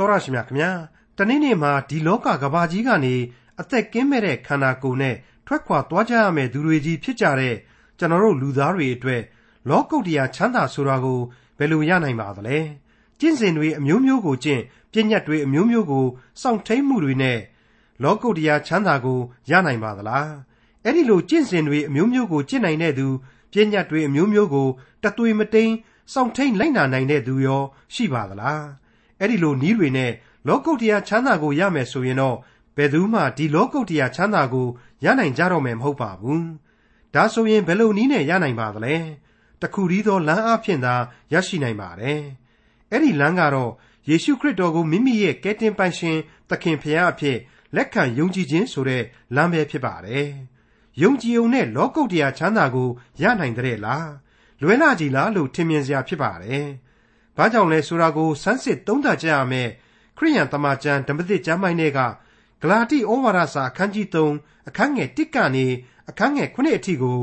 တော်ရရှိမြခင်ဗျာတနေ့နေ့မှာဒီလောကကဘာကြီးကနေအသက်ကင်းမဲ့တဲ့ခန္ဓာကိုယ်နဲ့ထွက်ခွာသွားကြရမယ့်သူတွေကြီးဖြစ်ကြတဲ့ကျွန်တော်တို့လူသားတွေအတွက်လောကုတ္တရာချမ်းသာဆိုတာကိုဘယ်လိုရနိုင်ပါသလဲကျင့်စဉ်တွေအမျိုးမျိုးကိုကျင့်ပြည့်ညတ်တွေအမျိုးမျိုးကိုစောင့်ထိန်မှုတွေနဲ့လောကုတ္တရာချမ်းသာကိုရနိုင်ပါသလားအဲ့ဒီလိုကျင့်စဉ်တွေအမျိုးမျိုးကိုကျင့်နိုင်တဲ့သူပြည့်ညတ်တွေအမျိုးမျိုးကိုတသွေမတိန်စောင့်ထိန်လိုက်နာနိုင်တဲ့သူရောရှိပါသလား အဲ့ဒီလိုနီးတွေနဲ့လောကုတ္တရာချမ်းသာကိုရမယ်ဆိုရင်တော့ဘယ်သူမှဒီလောကုတ္တရာချမ်းသာကိုရနိုင်ကြတော့မယ်မဟုတ်ပါဘူးဒါဆိုရင်ဘယ်လိုနီးနဲ့ရနိုင်ပါသလဲတခုတည်းသောလမ်းအဖြစ်သာရရှိနိုင်ပါတယ်အဲ့ဒီလမ်းကတော့ယေရှုခရစ်တော်ကိုမိမိရဲ့ကယ်တင်ပိုင်ရှင်သခင်ဖရာအဖြစ်လက်ခံယုံကြည်ခြင်းဆိုတဲ့လမ်းပဲဖြစ်ပါတယ်ယုံကြည်ုံနဲ့လောကုတ္တရာချမ်းသာကိုရနိုင်တဲ့လားလွယ်လာကြည်လားလို့ထင်မြင်စရာဖြစ်ပါတယ်။ ဘာကြောင့်လဲဆိုတာကိုစမ်းစစ်သုံးသပ်ကြရမယ်။ခရိယန်တမန်ကျမ်းဓမ္မသစ်ကျမ်းပိုင်းတွေကဂလာတိဩဝါဒစာအခန်းကြီး3အခန်းငယ်1ကနေအခန်းငယ်9အထိကို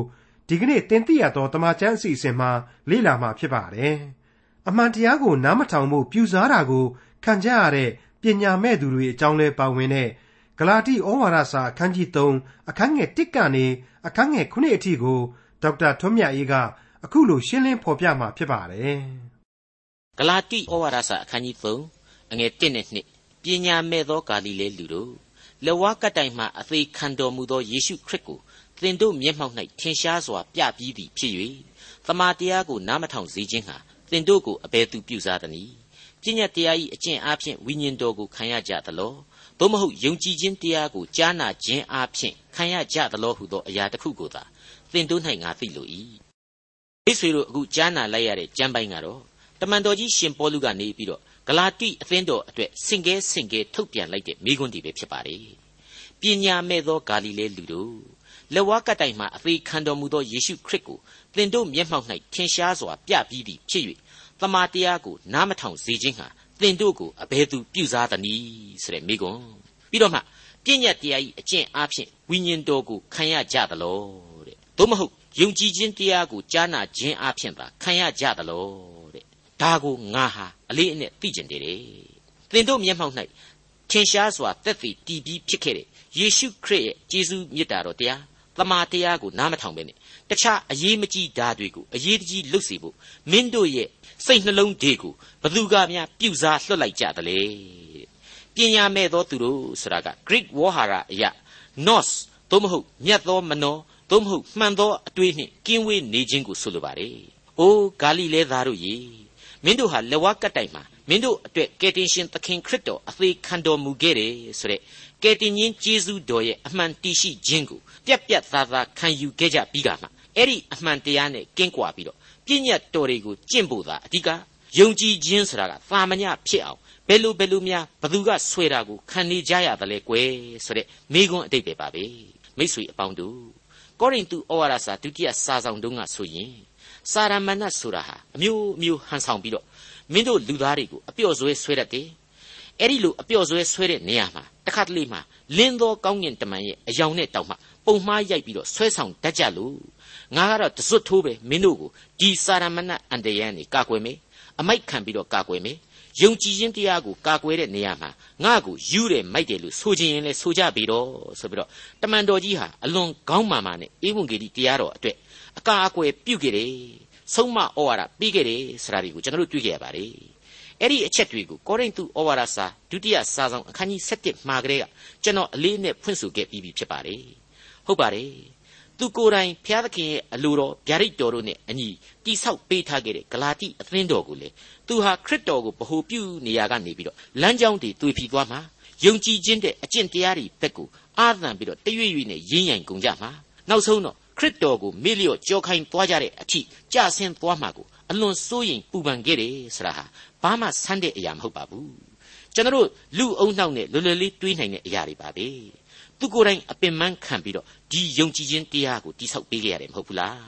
ဒီကနေ့သင်သိရသောတမန်ကျမ်းအစီအစဉ်မှာလေ့လာမှာဖြစ်ပါတယ်။အမှန်တရားကိုနားမထောင်ဖို့ပြူစားတာကိုခံကြရတဲ့ပညာမဲ့သူတွေအကြောင်းလဲပါဝင်တဲ့ဂလာတိဩဝါဒစာအခန်းကြီး3အခန်းငယ်1ကနေအခန်းငယ်9အထိကိုဒေါက်တာထွန်းမြတ်အေးကအခုလိုရှင်းလင်းဖော်ပြမှာဖြစ်ပါတယ် ဂလာတိဩဝါဒစာအခန်းကြီး3အငယ်1နဲ့2ပညာမဲ့သောဂါလိလဲလူတို့လက်ဝါးကတိုင်မှအသေးခံတော်မူသောယေရှုခရစ်ကိုသင်တို့မျက်မှောက်၌ထင်ရှားစွာပြပြီးသည်ဖြစ်၍သမာတရားကိုနားမထောင်စေခြင်းဟာသင်တို့ကိုအဘယ်သူပြုစားသနည်းပညာတရား၏အကျင့်အားဖြင့်ဝိညာဉ်တော်ကိုခံရကြသလောသို့မဟုတ်ယုံကြည်ခြင်းတရားကိုကြားနာခြင်းအားဖြင့်ခံရကြသလောဟုသောအရာတစ်ခုကိုသာသင်တို့၌ငါသိလို၏မိတ်ဆွေတို့အခုကြားနာလိုက်ရတဲ့ကျမ်းပိုင်းကတော့ တမန်တော်ကြီးရှင်ပေါလုကနေပြီးတော့ဂလာတိအသင်းတော်အတွက်စင်ကဲစင်ကဲထုတ်ပြန်လိုက်တဲ့မိကွန်းဒီပဲဖြစ်ပါတယ်ပညာမဲ့သောဂါလိလဲလူတို့လက်ဝါးကတိုင်မှအသေးခံတော်မူသောယေရှုခရစ်ကိုသင်တို့မျက်မှောက်၌ထင်ရှားစွာပြပြီးသည်ဖြစ်၍တမာတရားကိုနားမထောင်စေခြင်းဟာသင်တို့ကိုအဘယ်သူပြုစားသနည်းဆိုတဲ့မိကွန်းပြီးတော့မှပြည့်ညတ်တရားဤအကျင့်အားဖြင့်ဝိညာဉ်တော်ကိုခံရကြသလောတဲ့သို့မဟုတ်ယုံကြည်ခြင်းတရားကိုကြားနာခြင်းအပြင်သာခံရကြသလိုတဲ့ ဒါကိုငါဟာအလေးအနက်သိကျင်တယ်တဲ့သင်တို့မျက်မှောက်၌ထင်ရှားစွာတက်တည်တည်ပြီးဖြစ်ခဲ့တဲ့ယေရှုခရစ်ရဲ့ကျေးဇူးမြတ်တာတော်တရားတမာတရားကိုနားမထောင်ပဲနဲ့တခြားအရေးမကြီးဓာတွေကိုအရေးတကြီးလွတ်စေဖို့မင်းတို့ရဲ့စိတ်နှလုံးတွေကိုဘသူကများပြုစားလွှတ်လိုက်ကြသလဲပညာမဲ့သောသူတို့ဆိုတာက Greek ဝေါ်ဟာရအရာ nos သို့မဟုတ်မြတ်သောမနောသို့မဟုတ်မှန်သောအတွေးနှင့်ကင်းဝေးနေခြင်းကိုဆိုလိုပါတယ်။အိုးဂါလိလဲသားတို့ရေ မင်းတို့ဟာလက်ဝါးကတ်တိုင်မှာမင်းတို့အတွက်ကယ်တင်ရှင်သခင်ခရစ်တော်အသေးခံတော်မူခဲ့တယ်ဆိုတဲ့ကယ်တင်ရှင်ယေရှုတော်ရဲ့အမှန်တရှိခြင်းကိုပြက်ပြက်သားသားခံယူခဲ့ကြပြီးကမှအဲ့ဒီအမှန်တရားနဲ့ကင်းကွာပြီးတော့ပြည့်ညတ်တော်တွေကိုကျင့်ဖို့သာအဓိကယုံကြည်ခြင်းဆိုတာကသာမညဖြစ်အောင်ဘယ်လိုဘယ်လိုများဘသူကဆွဲတာကိုခံနေကြရသလဲကွယ်ဆိုတဲ့မိကွန်းအတိတ်ပဲပါပဲမိတ်ဆွေအပေါင်းတို့ကောရိန္သုဩဝါဒစာဒုတိယစာဆောင်တုန်းကဆိုရင် စာရမဏတ်ဆိုတာဟာအမျိုးမျိုးဟန်ဆောင်ပြီးတော့မင်းတို့လူသားတွေကိုအပြော့ဆွဲဆွဲတတ်တယ်အဲ့ဒီလိုအပြော့ဆွဲဆွဲတဲ့နေရာမှာတခါတလေမှာလင်းသောကောင်းကင်တမန်ရဲ့အယောင်နဲ့တောင်မှပုံမှားရိုက်ပြီးတော့ဆွဲဆောင်တတ်ကြလို့ငါကတော့တစွတ်ထိုးပဲမင်းတို့ကိုဒီစာရမဏတ်အန်တရန်နေကာကွယ်မယ်အမိုက်ခံပြီးတော့ကာကွယ်မယ်ယုံကြည်ခြင်းတရားကိုကာကွယ်တဲ့နေရာမှာငါ့ကိုယူတယ်မိုက်တယ်လို့ဆိုခြင်းရင်လဲဆိုကြပြီတော့ဆိုပြီးတော့တမန်တော်ကြီးဟာအလွန်ကောင်းမာမာနဲ့ဧဝံဂေလိတရားတော်အတွက် အကာအကွယ်ပြုခဲ့တယ်ဆုံးမဩဝါဒပေးခဲ့တယ်ဆိုတာတွေကိုကျွန်တော်တို့တွေ့ကြရပါတယ်အဲ့ဒီအချက်တွေကိုကောရိန္သုဩဝါဒစာဒုတိယစာဆောင်အခန်းကြီး7မှာကလေးကကျွန်တော်အလေးနဲ့ဖွင့်ဆိုခဲ့ပြီးပြီဖြစ်ပါတယ်ဟုတ်ပါတယ်သူကိုယ်တိုင်ဘုရားသခင်ရဲ့အလိုတော်ဗျာဒိတ်တော်တို့နဲ့အညီတိဆောက်ပေးထားခဲ့တဲ့ဂလာတိအသင်းတော်ကိုလေသူဟာခရစ်တော်ကိုဗဟုပြုနေရာကနေပြီးတော့လမ်းကြောင်းတွေတွေ့ပြီးသွားမှာယုံကြည်ခြင်းတဲ့အကျင့်တရားတွေဘက်ကိုအာသံပြီးတော့တရွေ့ရွေ့နဲ့ရင်းရင်ကုန်ကြမှာနောက်ဆုံးတော့ ခရစ်တော်ကိုမေ့လျော့ကြောခိုင်းသွားကြတဲ့အထိကြဆင်းသွားမှာကိုအလွန်စိုးရင်ပူပန်ခဲ့တယ်ဆိုတာဟာဘာမှဆန်းတဲ့အရာမဟုတ်ပါဘူးကျွန်တော်လူအုံနှောက်နဲ့လွယ်လွယ်လေးတွေးနိုင်တဲ့အရာတွေပါပဲသူကိုယ်တိုင်အပင်ပန်းခံပြီးတော့ဒီယုံကြည်ခြင်းတရားကိုတိဆောက်ပေးခဲ့ရတယ်မဟုတ်ဘူးလား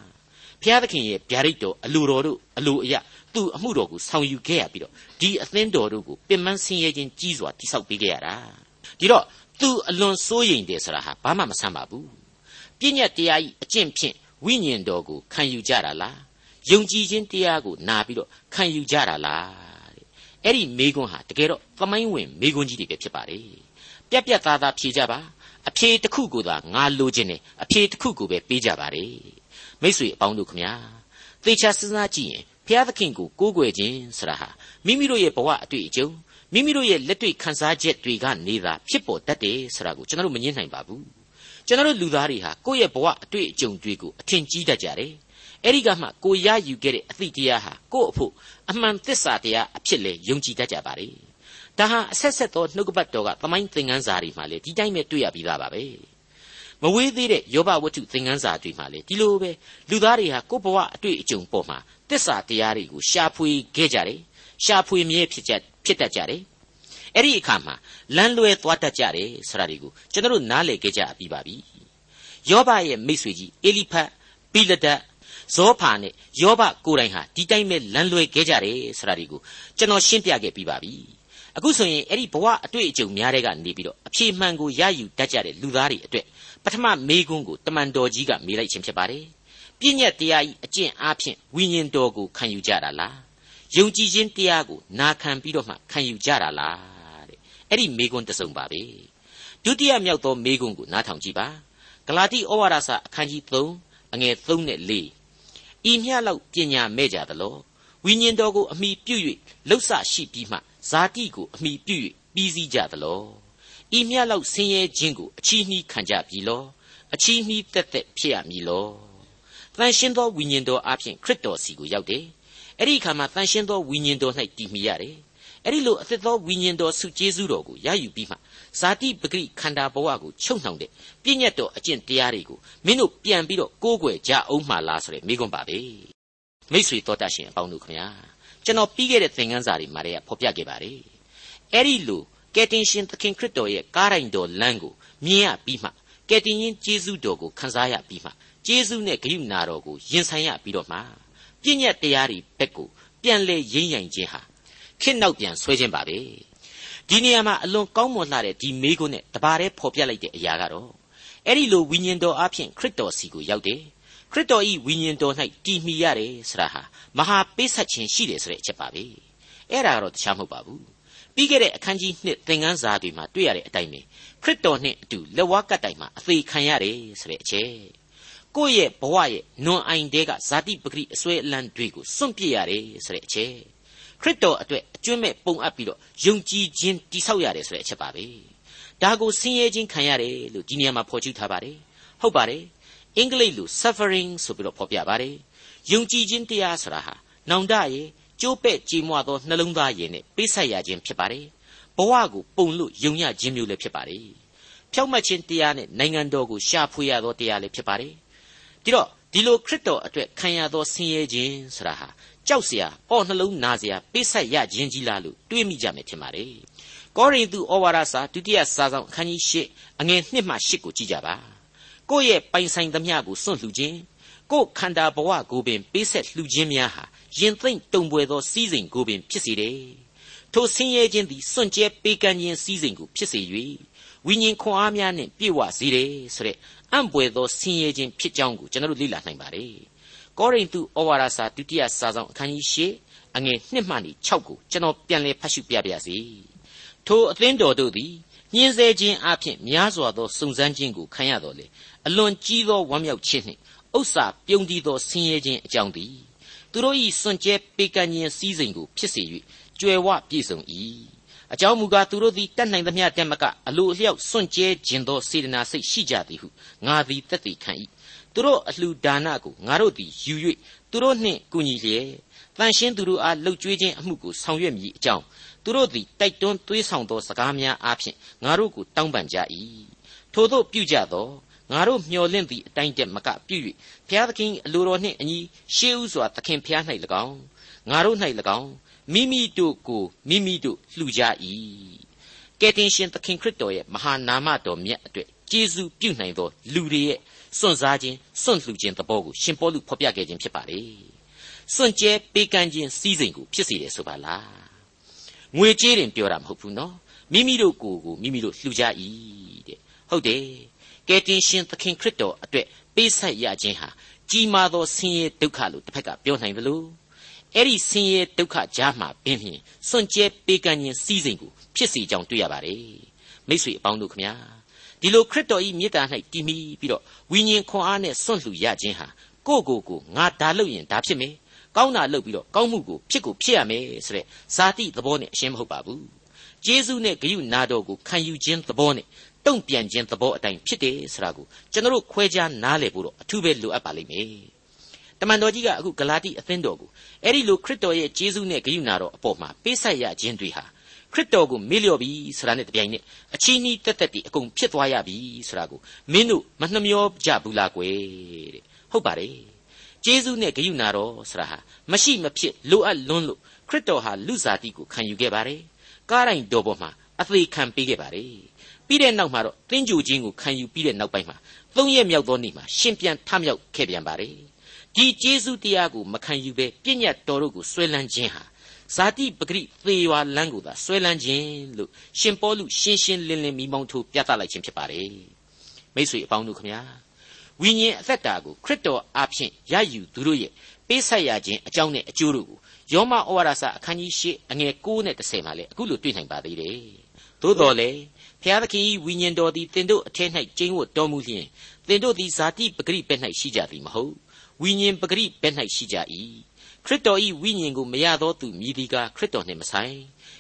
ဘုရားသခင်ရဲ့ဗျာဒိတ်တော်အလိုတော်တို့အလိုအယသူ့အမှုတော်ကိုဆောင်ယူခဲ့ရပြီးတော့ဒီအသင်းတော်တို့ကိုပင်ပန်းဆင်းရဲခြင်းကြီးစွာတိဆောက်ပေးခဲ့ရတာဒီတော့သူအလွန်စိုးရိမ်တယ်ဆိုတာဟာဘာမှမဆန်းပါဘူး ပြည့်ညတ်တရားဤအကျင့်ဖြင့်ဝိညာဉ်တော်ကိုခံယူကြတာလားယုံကြည်ခြင်းတရားကိုနာပြီးတော့ခံယူကြတာလားတဲ့အဲ့ဒီမေကွန်းဟာတကယ်တော့သမိုင်းဝင်မေကွန်းကြီးတွေပဲဖြစ်ပါတယ်ပြက်ပြက်သားသားဖြေကြပါအဖြေတစ်ခုကိုသာငါလိုချင်တယ်အဖြေတစ်ခုကိုပဲပေးကြပါတယ်မိတ်ဆွေအပေါင်းတို့ခမညာသေချာစဉ်းစားကြည့်ရင်ဘုရားသခင်ကိုကိုးကွယ်ခြင်းဆိုတာဟာမိမိတို့ရဲ့ဘဝအတွေ့အကြုံမိမိတို့ရဲ့လက်တွေ့ခံစားချက်တွေကနေသာဖြစ်ပေါ်တတ်တယ်ဆိုတာကိုကျွန်တော်တို့မငြင်းနိုင်ပါဘူး ကျွန်တော်တို့လူသားတွေဟာကိုယ့်ရဲ့ဘဝအတွေ့အကြုံတွေကိုအထင်ကြီးတတ်ကြတယ်အဲ့ဒီကမှကိုရယူခဲ့တဲ့အသည့်တရားဟာကိုယ့်အဖို့အမှန်သစ္စာတရားအဖြစ်လေယုံကြည်တတ်ကြပါလေဒါဟာအဆက်ဆက်သောနှုတ်ကပတ်တော်ကသမိုင်းသင်ခန်းစာတွေမှာလေဒီတိုင်းပဲတွေ့ရပြီးသားပါပဲမဝေးသေးတဲ့ယောဘဝတ္ထုသင်ခန်းစာတွေမှာလေဒီလိုပဲလူသားတွေဟာကိုယ့်ဘဝအတွေ့အကြုံပေါ်မှာသစ္စာတရားတွေကိုရှာဖွေခဲ့ကြတယ်ရှာဖွေမြဲဖြစ်ကြဖြစ်တတ်ကြတယ် အဲ့ဒီအခါမှာလမ်းလွဲသွားတတ်ကြတယ်ဆိုတာတွေကိုကျွန်တော်တို့နားလည်ခဲ့ကြပြီးပါပြီယောဘရဲ့မိတ်ဆွေကြီးအေလိဖတ်ဘိလဒတ်ဇောဖာနဲ့ယောဘကိုယ်တိုင်ဟာဒီတိုင်းပဲလမ်းလွဲခဲ့ကြတယ်ဆိုတာတွေကိုကျွန်တော်ရှင်းပြခဲ့ပြီးပါပြီအခုဆိုရင်အဲ့ဒီဘဝအတွေ့အကြုံများတဲ့ကနေပြီးတော့အဖြေမှန်ကိုရယူတတ်ကြတဲ့လူသားတွေအတွက်ပထမမေးခွန်းကိုတမန်တော်ကြီးကမေးလိုက်ခြင်းဖြစ်ပါတယ်ပြည့်ညက်တရားဤအကျင့်အားဖြင့်ဝိညာဉ်တော်ကိုခံယူကြတာလားယုံကြည်ခြင်းတရားကိုနာခံပြီးတော့မှခံယူကြတာလားတဲ့ အဲ့ဒီမေးခွန်းတစ်စုံပါပဲဒုတိယမြောက်သောမေးခွန်းကိုနားထောင်ကြည့်ပါဂလာတိဩဝါဒစာအခန်းကြီး3အငယ်3နဲ့4ဤမျှလောက်ပညာမဲ့ကြသလောဝိညာဉ်တော်ကိုအမိပြု၍လှုပ်ဆရှိပြီးမှဇာတိကိုအမိပြု၍ပြီးစည်းကြသလောဤမျှလောက်ဆင်းရဲခြင်းကိုအချီးနှီးခံကြပြီလောအချီးနှီးတက်တက်ဖြစ်ရမည်လောတန်ရှင်းသောဝိညာဉ်တော်အပြင်ခရစ်တော်စီကိုရောက်တယ်အဲ့ဒီအခါမှာတန်ရှင်းသောဝိညာဉ်တော်၌တည်မိရတယ် အဲ့ဒီလိုအသက်သောဝိညာဉ်တော်ဆုကျေးဇူးတော်ကိုရယူပြီးမှဇာတိပဂရိခန္ဓာဘဝကိုချုပ်နှောင်တဲ့ပြည့်ညတ်တော်အကျင့်တရားတွေကိုမင်းတို့ပြန်ပြီးတော့ကိုးကွယ်ကြအောင်မှလားဆိုတဲ့မိကွန်းပါပဲမိတ်ဆွေတော်တတ်ရှင်အပေါင်းတို့ခင်ဗျာကျွန်တော်ပြီးခဲ့တဲ့သင်ခန်းစာတွေမှာတည်းကဖော်ပြခဲ့ပါတယ်အဲ့ဒီလိုကယ်တင်ရှင်သခင်ခရစ်တော်ရဲ့ကားတိုင်တော်လမ်းကိုမြင်ရပြီးမှကယ်တင်ရှင်ကျေးဇူးတော်ကိုခံစားရပြီးမှကျေးဇူးနဲ့ဂရုဏာတော်ကိုရင်ဆိုင်ရပြီးတော့မှပြည့်ညတ်တရားတွေဘက်ကိုပြန်လဲရင်းရင်ခြင်းဟာ ခေနောက်ပြန်ဆွဲခြင်းပါပဲဒီနေရာမှာအလွန်ကောင်းမွန်လှတဲ့ဒီမေးခွန်းနဲ့တပါးတည်းဖော်ပြလိုက်တဲ့အရာကတော့အဲ့ဒီလိုဝိညာဉ်တော်အဖြစ်ခရစ်တော်စီကိုရောက်တယ်ခရစ်တော်ဤဝိညာဉ်တော်၌တည်မီရတယ်ဆိုတာဟာမဟာပေးဆက်ခြင်းရှိတယ်ဆိုတဲ့အချက်ပါပဲအဲ့ဒါကတော့တခြားမဟုတ်ပါဘူးပြီးခဲ့တဲ့အခန်းကြီး2သင်ခန်းစာတွေမှာတွေ့ရတဲ့အတိုင်းပဲခရစ်တော်နှင့်အတူလက်ဝါးကပ်တိုင်မှာအသေးခံရတယ်ဆိုတဲ့အချက်ကိုယ့်ရဲ့ဘဝရဲ့နွန်အိုင်တဲကဇာတိပဂရိအစွဲအလန်းတွေကိုစွန့်ပစ်ရတယ်ဆိုတဲ့အချက် ခရစ်တော်အတွက်အကျွမ်းမဲ့ပုံအပ်ပြီးတော့ယုံကြည်ခြင်းတိဆောက်ရတယ်ဆိုတဲ့အချက်ပါပဲဒါကိုဆင်းရဲခြင်းခံရတယ်လို့ဒီနေရာမှာဖော်ကျူးထားပါတယ်ဟုတ်ပါတယ်အင်္ဂလိပ်လို suffering ဆိုပြီးတော့ဖော်ပြပါတယ်ယုံကြည်ခြင်းတရားဆိုတာဟာနောင်တရဲ့ကျိုးပဲ့ကြေမွသောနှလုံးသားရည်နဲ့ပေးဆက်ရခြင်းဖြစ်ပါတယ်ဘဝကိုပုံလို့ယုံရခြင်းမျိုးလည်းဖြစ်ပါတယ်ဖြောက်မှတ်ခြင်းတရားနဲ့နိုင်ငံတော်ကိုရှာဖွေရသောတရားလည်းဖြစ်ပါတယ်ဒီတော့ဒီလိုခရစ်တော်အတွက်ခံရသောဆင်းရဲခြင်းဆိုတာဟာ ကြောက်เสียအော့နှလုံးနာเสียပေးဆက်ရခြင်းကြီးလားလို့တွေးမိကြမယ်ထင်ပါတယ်ကောရိန္သုဩဝါဒစာဒုတိယစာဆောင်အခန်းကြီး၈အငယ်1မှ8ကိုကြည့်ကြပါကိုယ့်ရဲ့ပိုင်ဆိုင်သမျှကိုစွန့်လှူခြင်းကိုယ်ခန္ဓာဘဝကိုပင်ပေးဆက်လှူခြင်းများဟာရင်သိမ့်တုံပွဲသောစီးစိမ်ကိုပင်ဖြစ်စေတယ်ထိုဆင်းရဲခြင်းသည်စွန့်ကြဲပေးကမ်းခြင်းစီးစိမ်ကိုဖြစ်စေ၍ဝိညာဉ်ခွန်အားများနှင့်ပြည့်ဝစေတယ်ဆိုတဲ့အံ့ပွေသောဆင်းရဲခြင်းဖြစ်ကြောင်းကိုကျွန်တော်တို့လေ့လာနိုင်ပါတယ် ကောရိန္သုဩဝါဒစာဒုတိယစာဆောင်အခန်းကြီး၈အငယ်1မှ6ကိုကျွန်တော်ပြန်လည်ဖတ်ရှုပြပါရစေထိုအသင်းတော်တို့သည်ညှင်းဆဲခြင်းအပြင်များစွာသောစုံစမ်းခြင်းကိုခံရတော်လေအလွန်ကြီးသောဝမ်းမြောက်ခြင်းနှင့်ဥစ္စာပြုံးတည်သောဆင်းရဲခြင်းအကြောင်းသည်သူတို့၏စွန့်ကြဲပေးကမ်းခြင်းစည်းစိမ်ကိုဖြစ်စေ၍ကြွယ်ဝပြည့်စုံ၏အကြောင်းမူကားသူတို့သည်တတ်နိုင်သမျှတက်မကအလိုအလျောက်စွန့်ကြဲခြင်းသောစေတနာစိတ်ရှိကြသည်ဟုငါသည်သက်သေခံ၏ သူတို့အလှူဒါနကိုငါတို့သည်ယူ၍သူတို့နှင့်ကူညီလျက်တန်ရှင်းသူတို့အားလှုပ်ကြွေးခြင်းအမှုကိုဆောင်ရွက်မည်အကြောင်းသူတို့သည်တိုက်တွန်းသွေးဆောင်သောစကားများအားဖြင့်ငါတို့ကိုတောင်းပန်ကြ၏ထို့သောပြုကြသောငါတို့မျှော်လင့်သည့်အတိုင်းတည်းမကပြု၍ဘုရားသခင်အလိုတော်နှင့်အညီရှေးဥစွာသခင်ဘုရား၌၎င်းငါတို့၌၎င်းမိမိတို့ကိုမိမိတို့လှူကြ၏ကယ်တင်ရှင်သခင်ခရစ်တော်ရဲ့မဟာနာမတော်မြတ်အတွက်ကျေးဇူးပြုနိုင်သောလူတွေရဲ့ စွန့်စားခြင်းစွန့်လှူခြင်းသဘောကိုရှင်ပေါလုဖော်ပြခဲ့ခြင်းဖြစ်ပါလေစွန့်ကြဲပေးကမ်းခြင်းစီးစိမ်ကိုဖြစ်စေတယ်ဆိုပါလားငွေကြေးတင်ပြောတာမဟုတ်ဘူးနော်မိမိတို့ကိုယ်ကိုမိမိတို့လှူကြ၏တဲ့ဟုတ်တယ်ကယ်တင်ရှင်သခင်ခရစ်တော်အတွက်ပေးဆက်ရခြင်းဟာကြီးမားသောဆင်းရဲဒုက္ခလို့တစ်ဖက်ကပြောနိုင်တယ်လို့အဲ့ဒီဆင်းရဲဒုက္ခကြားမှာပင်ဖြင့်စွန့်ကြဲပေးကမ်းခြင်းစီးစိမ်ကိုဖြစ်စေကြောင်းတွေ့ရပါတယ်မိတ်ဆွေအပေါင်းတို့ခမညာ ဒီလိုခရစ်တော်ဤမေတ္တာ၌တည်မီပြီးတော့ဝိညာဉ်ခွန်အားနဲ့စွန့်လှူရခြင်းဟာကိုယ့်ကိုယ်ကိုငါဒါလုပ်ရင်ဒါဖြစ်မယ်ကောင်းတာလုပ်ပြီးတော့ကောင်းမှုကိုဖြစ်ကိုဖြစ်ရမယ်ဆိုတဲ့ဇာတိသဘောနဲ့အရှင်းမဟုတ်ပါဘူးကျေးဇူးနဲ့ဂရုနာတော်ကိုခံယူခြင်းသဘောနဲ့တုံ့ပြန်ခြင်းသဘောအတိုင်းဖြစ်တယ်ဆိုတာကိုကျွန်တော်တို့ခွဲခြားနားလည်ဖို့တော့အထူးပဲလိုအပ်ပါလိမ့်မယ်တမန်တော်ကြီးကအခုဂလာတိအသင်းတော်ကိုအဲ့ဒီလိုခရစ်တော်ရဲ့ကျေးဇူးနဲ့ဂရုဏာတော်အပေါ်မှာပေးဆက်ရခြင်းတွေဟာ ခရစ်တော်ကိုမေ့လျော့ပြီဆိုတာနဲ့တပြိုင်နက်အချီးနှီးတက်တက်တီအကုန်ဖြစ်သွားရပြီဆိုတာကိုမင်းတို့မနှမျောကြဘူးလားကွယ်တဲ့ဟုတ်ပါတယ်ကျေးဇူးနဲ့ဂရုဏာတော်ဆိုတာဟာမရှိမဖြစ်လိုအပ်လွန်းလို့ခရစ်တော်ဟာလူစားတိကိုခံယူခဲ့ပါတယ်ကားတိုင်းတော်ပေါ်မှာအသေးခံပေးခဲ့ပါတယ်ပြီးတဲ့နောက်မှာတော့သင်္ကြိုခြင်းကိုခံယူပြီးတဲ့နောက်ပိုင်းမှာသုံးရက်မြောက်သောနေ့မှာရှင်ပြန်ထမြောက်ခဲ့ပြန်ပါတယ်ဒီကျေးဇူးတရားကိုမခံယူဘဲပြည့်ညတ်တော်တို့ကိုဆွဲလန်းခြင်းဟာ ဇာတိပဂရိသေရွာလန်းကိုသာဆွဲလန်းခြင်းလို့ရှင်ပေါလုရှင်းရှင်းလင်းလင်းမိမောင်းထိုးပြသလိုက်ခြင်းဖြစ်ပါတယ်မိ쇠အပေါင်းတို့ခမညာဝိညာဉ်အသက်တာကိုခရစ်တော်အားဖြင့်ရယူသူတို့ရဲ့ပေးဆက်ရခြင်းအကြောင်းနဲ့အကျိုးတို့ကိုယောမဩဝါဒစာအခန်းကြီး၈အငယ်9နဲ့10မှာလည်းအခုလိုတွေ့နိုင်ပါသေးတယ်သို့တော်လေဖျားသခင်ဝိညာဉ်တော်သည်တင်တို့အထက်၌ကျင်းဝတ်တော်မူလျင်တင်တို့သည်ဇာတိပဂရိပဲ့၌ရှိကြသည်မဟုတ်ဝိညာဉ်ပဂရိပဲ့၌ရှိကြ၏ ခရစ်တော်၏ဝိညာဉ်ကိုမရသောသူမြည်သည်ကခရစ်တော်နှင့်မဆိုင်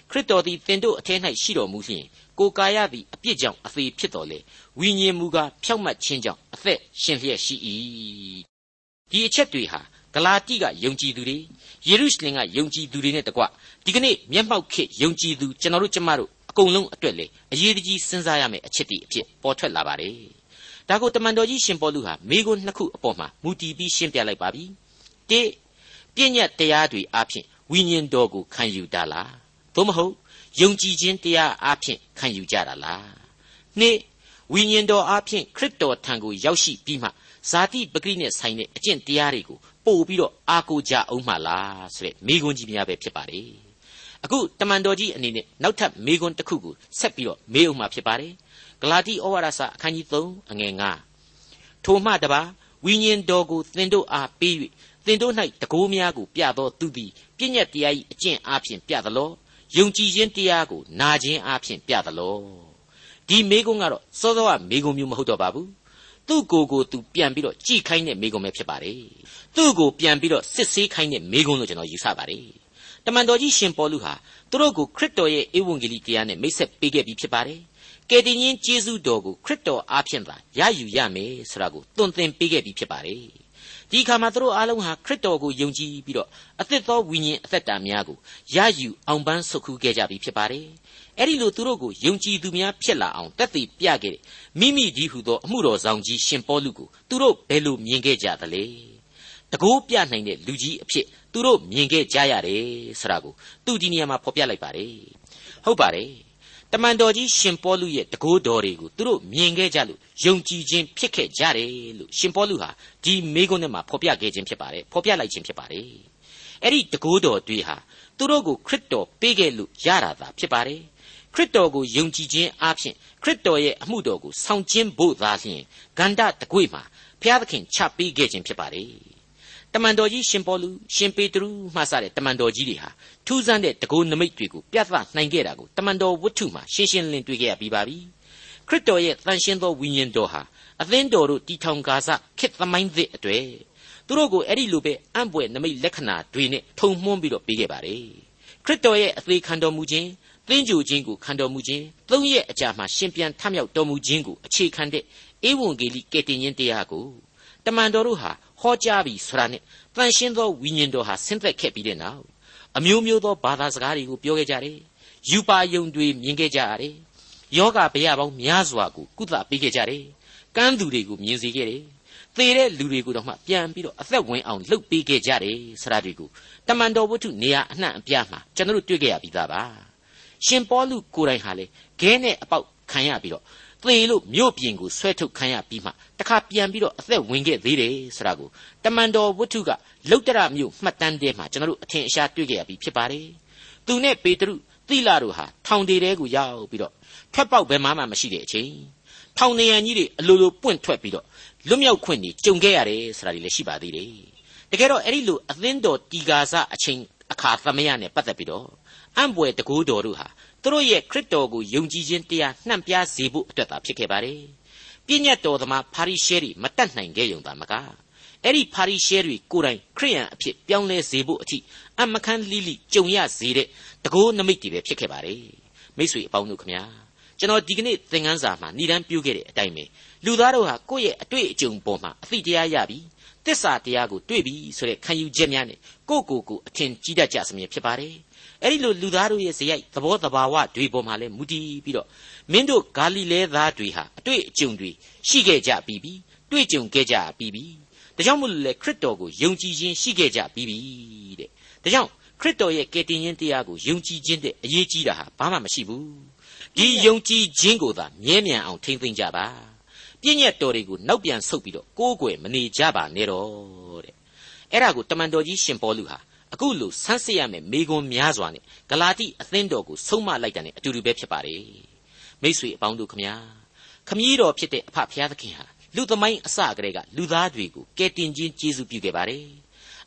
ခရစ်တော်သည်တင်တို့အထက်၌ရှိတော်မူလျင်ကိုကာယသည်အပြစ်ကြောင့်အသေးဖြစ်တော်လေဝိညာဉ်မူကားဖြောက်မှတ်ခြင်းကြောင့်အသက်ရှင်လျက်ရှိ၏ဒီအချက်တွေဟာဂလာတိကယုံကြည်သူတွေယေရုရှလင်ကယုံကြည်သူတွေနဲ့တကွဒီကနေ့မျက်မှောက်ခေယုံကြည်သူကျွန်တော်တို့ကျမတို့အကုန်လုံးအတွက်လေအရေးတကြီးစဉ်းစားရမယ့်အချက်တွေအဖြစ်ပေါ်ထွက်လာပါတယ်ဒါကိုတမန်တော်ကြီးရှင်ပေါလုဟာမိဂုနှစ်ခုအပေါ်မှာမူတည်ပြီးရှင်းပြလိုက်ပါပြီတိ ပြည့်ညတ်တရားတွေအဖြစ်ဝိညာဉ်တော်ကိုခံယူတာလားသို့မဟုတ်ယုံကြည်ခြင်းတရားအဖြစ်ခံယူကြတာလားနှစ်ဝိညာဉ်တော်အဖြစ်ခရစ်တော်ထံကိုရောက်ရှိပြီးမှဇာတိပဂရိနဲ့ဆိုင်တဲ့အကျင့်တရားတွေကိုပို့ပြီးတော့အားကိုးကြအောင်မှလားဆိုတဲ့မိဂုံးကြီးများပဲဖြစ်ပါတယ်အခုတမန်တော်ကြီးအနေနဲ့နောက်ထပ်မိဂုံးတစ်ခုကိုဆက်ပြီးတော့မေးအောင်မှဖြစ်ပါတယ်ဂလာတိဩဝါဒစာအခန်းကြီး3အငယ်9ထိုမှတပါဝိညာဉ်တော်ကိုသင်တို့အားပေး၍ သင်တို့၌တကိုးများကို ပြသောသူသည်ပြည့်ညတ်တရား၏အကျင့်အားဖြင့်ပြသလောယုံကြည်ခြင်းတရားကိုနာခြင်းအားဖြင့်ပြသလောဒီမိကုံးကတော့စောစောကမိကုံးမျိုးမဟုတ်တော့ပါဘူးသူ့ကိုယ်ကိုသူပြန်ပြီးတော့ကြည်ခိုင်းတဲ့မိကုံးပဲဖြစ်ပါတယ်သူ့ကိုပြန်ပြီးတော့စစ်ဆေးခိုင်းတဲ့မိကုံးလို့ကျွန်တော်ယူဆပါတယ်တမန်တော်ကြီးရှင်ပေါလုဟာသူတို့ကိုခရစ်တော်ရဲ့ဧဝံဂေလိတရားနဲ့မိတ်ဆက်ပေးခဲ့ပြီးဖြစ်ပါတယ်ကယ်တင်ရှင်ယေရှုတော်ကိုခရစ်တော်အားဖြင့်သာရယူရမယ်ဆိုတာကိုသွန်သင်ပေးခဲ့ပြီးဖြစ်ပါတယ် ဒီခါမှာသူတို့အားလုံးဟာခရစ်တော်ကိုယုံကြည်ပြီးတော့အသစ်သောဝိညာဉ်အသက်တာများကိုရယူအောင်ပန်းဆုတ်ခူးခဲ့ကြပြီဖြစ်ပါတယ်အဲ့ဒီလိုသူတို့ကိုယုံကြည်သူများဖြစ်လာအောင်တက်တည်ပြခဲ့တဲ့မိမိဒီဟုသောအမှုတော်ဆောင်ကြီးရှင်ပေါလုကိုသူတို့ဘယ်လိုမြင်ခဲ့ကြသလဲတကိုးပြနိုင်တဲ့လူကြီးအဖြစ်သူတို့မြင်ခဲ့ကြရတယ်ဆိုတာကိုသူဒီနေရာမှာဖော်ပြလိုက်ပါတယ်ဟုတ်ပါတယ် တမန်တော်ကြီးရှင်ပေါလုရဲ့တကိုးတော်တွေကိုသူတို့မြင်ခဲ့ကြလို့ယုံကြည်ခြင်းဖြစ်ခဲ့ကြတယ်လို့ရှင်ပေါလုဟာဒီမိကုန်းထဲမှာဖော်ပြခဲ့ခြင်းဖြစ်ပါတယ်ဖော်ပြလိုက်ခြင်းဖြစ်ပါတယ်အဲ့ဒီတကိုးတော်တွေဟာသူတို့ကိုခရစ်တော်ပေးခဲ့လို့ရတာသာဖြစ်ပါတယ်ခရစ်တော်ကိုယုံကြည်ခြင်းအပြင်ခရစ်တော်ရဲ့အမှုတော်ကိုဆောင်ကျင်းဖို့သာလျှင်ဂန္ဓတကွေမှာဘုရားသခင်ချပေးခဲ့ခြင်းဖြစ်ပါတယ် တမန်တော်ကြီးရှင်ပေါလုရှင်ပေတရုမှစတဲ့တမန်တော်ကြီးတွေဟာထူးဆန်းတဲ့တကူနမိတ်တွေကိုပြသနိုင်ခဲ့တာကိုတမန်တော်ဝတ္ထုမှာရှင်းရှင်းလင်းတွေ့ခဲ့ရပြီးပါပြီခရစ်တော်ရဲ့တန်ရှင်းသောဝိညာဉ်တော်ဟာအသင်းတော်တို့တီထောင်ကာစခေတ်သမိုင်းသစ်အတွေ့သူတို့ကိုအဲ့ဒီလိုပဲအံ့ပွေနမိတ်လက္ခဏာတွေနဲ့ထုံမှွန်းပြီးတော့ပေးခဲ့ပါတယ်ခရစ်တော်ရဲ့အသေးခံတော်မူခြင်းသင်္ကြိုခြင်းကိုခံတော်မူခြင်းသုံးရက်အကြာမှာရှင်ပြန်ထမြောက်တော်မူခြင်းကိုအခြေခံတဲ့ဧဝံဂေလိကယ်တင်ခြင်းတရားကိုတမန်တော်တို့ဟာ ဟောကြားပြီးဆိုတာနဲ့တန်ရှင်းသောဝိညာဉ်တော်ဟာဆင်းသက်ခဲ့ပြီးတဲ့နောက်အမျိုးမျိုးသောဘာသာစကားတွေကိုပြောခဲ့ကြတယ်။ယူပါယုံတွေမြင်ခဲ့ကြရတယ်။ယောဂဗျာပေါင်းများစွာကိုကုသပေးခဲ့ကြတယ်။ကမ်းသူတွေကိုမြင်စေခဲ့တယ်။သေတဲ့လူတွေကိုတော့မှပြန်ပြီးတော့အသက်ဝင်အောင်လှုပ်ပေးခဲ့ကြတယ်ဆိုတာတွေကိုတမန်တော်ဝတ္ထုနေရာအနှံ့အပြားမှာကျွန်တော်တို့တွေ့ခဲ့ရပြီးသားပါ။ရှင်ပေါလုကိုယ်တိုင်ဟာလေခဲနဲ့အပေါက်ခံရပြီးတော့ သေလို့မြို့ပြင်ကိုဆွဲထုတ်ခံရပြီးမှတခါပြန်ပြီးတော့အသက်ဝင်ခဲ့သေးတယ်ဆိုတာကိုတမန်တော်ဝတ္ထုကလုတ်တရမြို့မှတ်တမ်းထဲမှာကျွန်တော်တို့အထင်အရှားတွေ့ခဲ့ရပြီးဖြစ်ပါတယ်။သူနဲ့ပေတရုသီလာတို့ဟာထောင်တေတဲကိုရောက်ပြီးတော့ထွက်ပေါက်ဘယ်မှမှမရှိတဲ့အချိန်ထောင်နေရန်ကြီးတွေအလိုလိုပွင့်ထွက်ပြီးတော့လွတ်မြောက်ခွင့်တွေကြုံခဲ့ရတယ်ဆိုတာတွေလည်းရှိပါသေးတယ်တကယ်တော့အဲ့ဒီလိုအသင်းတော်တီကာစအချိန်အခါသမယနဲ့ပတ်သက်ပြီးတော့အံ့ဘွယ်တကူတော်တို့ဟာ သူတို့ရဲ့ခရစ်တော်ကိုယုံကြည်ခြင်းတရားနှံ့ပြားစေဖို့အတွက်သာဖြစ်ခဲ့ပါတယ်ပြည့်ညတ်တော်သမားပါရိရှဲတွေမတတ်နိုင်ခဲ့ယုံတာမကအဲ့ဒီပါရိရှဲတွေကိုယ်တိုင်ခရိယန်အဖြစ်ပြောင်းလဲစေဖို့အထိအမခန်းလိလိကြုံရစေတဲ့တကိုးနမိတ်တွေပဲဖြစ်ခဲ့ပါတယ်မိတ်ဆွေအပေါင်းတို့ခမညာကျွန်တော်ဒီကနေ့သင်ခန်းစာမှာဏ္ဍန်ပြုခဲ့တဲ့အတိုင်းပဲလူသားတို့ဟာကိုယ့်ရဲ့အတွေ့အကြုံပေါ်မှာအသိတရားရပြီးတစ္ဆာတရားကိုတွေ့ပြီဆိုတဲ့ခံယူချက်များနဲ့ကိုယ့်ကိုယ်ကိုအထင်ကြီးတတ်ကြစမြဲဖြစ်ပါတယ် အဲ့ဒီလိုလူသားတို့ရဲ့ဇယိုက်သဘောတဘာဝတွေပေါ်မှာလဲမူတည်ပြီးတော့မင်းတို့ဂါလိလဲသားတွေဟာအတွေ့အကြုံတွေရှိခဲ့ကြပြီးပြီတွေ့ကြုံခဲ့ကြပြီးပြီဒါကြောင့်မို့လို့လေခရစ်တော်ကိုယုံကြည်ခြင်းရှိခဲ့ကြပြီးပြီတဲ့ဒါကြောင့်ခရစ်တော်ရဲ့ကယ်တင်ခြင်းတရားကိုယုံကြည်ခြင်းတဲ့အရေးကြီးတာဟာဘာမှမရှိဘူးဒီယုံကြည်ခြင်းကိုသာမြဲမြံအောင်ထိမ့်သိမ့်ကြပါပြည့်ညက်တော်တွေကိုနောက်ပြန်ဆုတ်ပြီးတော့ကိုးကွယ်မနေကြပါနဲ့တော့တဲ့အဲ့ဒါကိုတမန်တော်ကြီးရှင်ပေါလုဟာ အခုလိုဆန်းစစ်ရမယ်မိကွန်များစွာနဲ့ဂလာတိအသင်းတော်ကိုဆုံးမလိုက်တာ ਨੇ အတူတူပဲဖြစ်ပါတယ်မိษွေအပေါင်းတို့ခမညာခမည်းတော်ဖြစ်တဲ့အဖဖျားသခင်ဟာလူသမိုင်းအစကတည်းကလူသားတွေကိုကယ်တင်ခြင်းကျေးဇူးပြုခဲ့ပါတယ်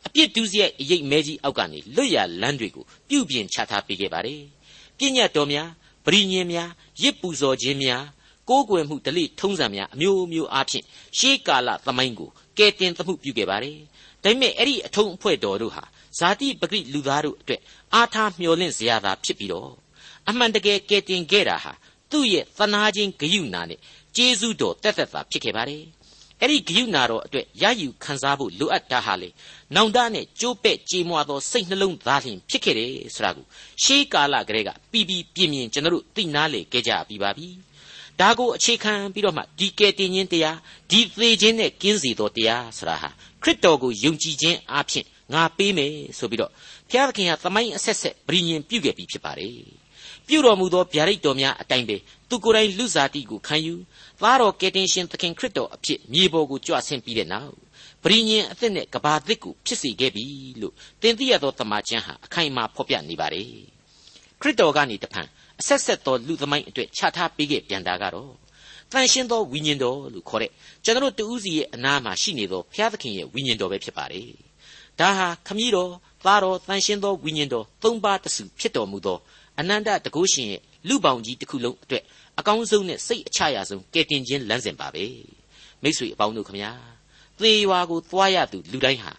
အပြစ်ဒုစရိုက်အရေးမဲကြီးအောက်ကနေလွတ်ရလန်းတွေကိုပြုပြင်ချထားပေးခဲ့ပါတယ်ပြည့်ညတ်တော်များပရိညင်များရစ်ပူဇော်ခြင်းများကိုးကွယ်မှုဒလိထုံးစံများအမျိုးမျိုးအားဖြင့်ရှေးကာလသမိုင်းကိုကယ်တင်သမှုပြုခဲ့ပါတယ်ဒါပေမဲ့အဲ့ဒီအထုံးအဖွဲ့တော်တို့ဟာ ဇာတိပဂိလူသားတို့အတွက်အားထားမျှော်လင့်စရာသာဖြစ်ပြီးတော့အမှန်တကယ်ကယ်တင်ခဲ့တာဟာသူ့ရဲ့သနာချင်းဂယုဏနဲ့ကျေးဇူးတော်တက်သက်သာဖြစ်ခဲ့ပါတယ်အဲ့ဒီဂယုဏတော်အတွက်ရယူခံစားဖို့လိုအပ်တာဟာလေနောင်တနဲ့ကြိုးပဲ့ကြေးမွာသောစိတ်နှလုံးသားလျင်ဖြစ်ခဲ့တယ်ဆိုတာကိုရှေးကာလကတည်းကပြီးပြီးပြင်းပြင်းကျွန်တော်တို့သိနာလေခဲ့ကြပြီးပါပြီဒါကိုအခြေခံပြီးတော့မှဒီကယ်တင်ခြင်းတရားဒီသေခြင်းနဲ့ကင်းစေသောတရားဆိုတာဟာခရစ်တော်ကိုယုံကြည်ခြင်းအပြင် ငါပေးမယ်ဆိုပြီးတော့ဘုရားသခင်ကသမိုင်းအဆက်ဆက်ဗြိညင်ပြုခဲ့ပြီးဖြစ်ပါတယ်ပြုတော်မူသောဗျာဒိတ်တော်များအတိုင်းပဲသူကိုယ်တိုင်လူစားတိကိုခံယူသားတော်ကယ်တင်ရှင်သခင်ခရစ်တော်အဖြစ်မြေပေါ်ကိုကြွဆင်းပြီးတဲ့နောက်ဗြိညင်အသက်နဲ့ကဘာသစ်ကိုဖြစ်စေခဲ့ပြီလို့သင်သိရသောတမန်ကျမ်းဟာအခိုင်အမာဖော်ပြနေပါတယ်ခရစ်တော်ကနေတဖန်အဆက်ဆက်သောလူသမိုင်းအတွက်ခြားထားပေးခဲ့ပြန်တာကတော့တန်ရှင်းသောဝိညာဉ်တော်လို့ခေါ်တဲ့ကျွန်တော်တို့တူးစီရဲ့အနားမှာရှိနေသောဘုရားသခင်ရဲ့ဝိညာဉ်တော်ပဲဖြစ်ပါတယ် ဒါဟာခမည်းတော်သားတော်တန်ရှင်းသောဝိညာဉ်တော်သုံးပါးတစုဖြစ်တော်မူသောအနန္တတကုရှင်ရဲ့လူပေါင်းကြီးတစ်ခုလုံးအတွက်အကောင်းဆုံးနဲ့စိတ်အချရဆုံးကယ်တင်ခြင်းလမ်းစဉ်ပါပဲမိတ်ဆွေအပေါင်းတို့ခမညာသေရွာကိုသွားရသူလူတိုင်းဟာ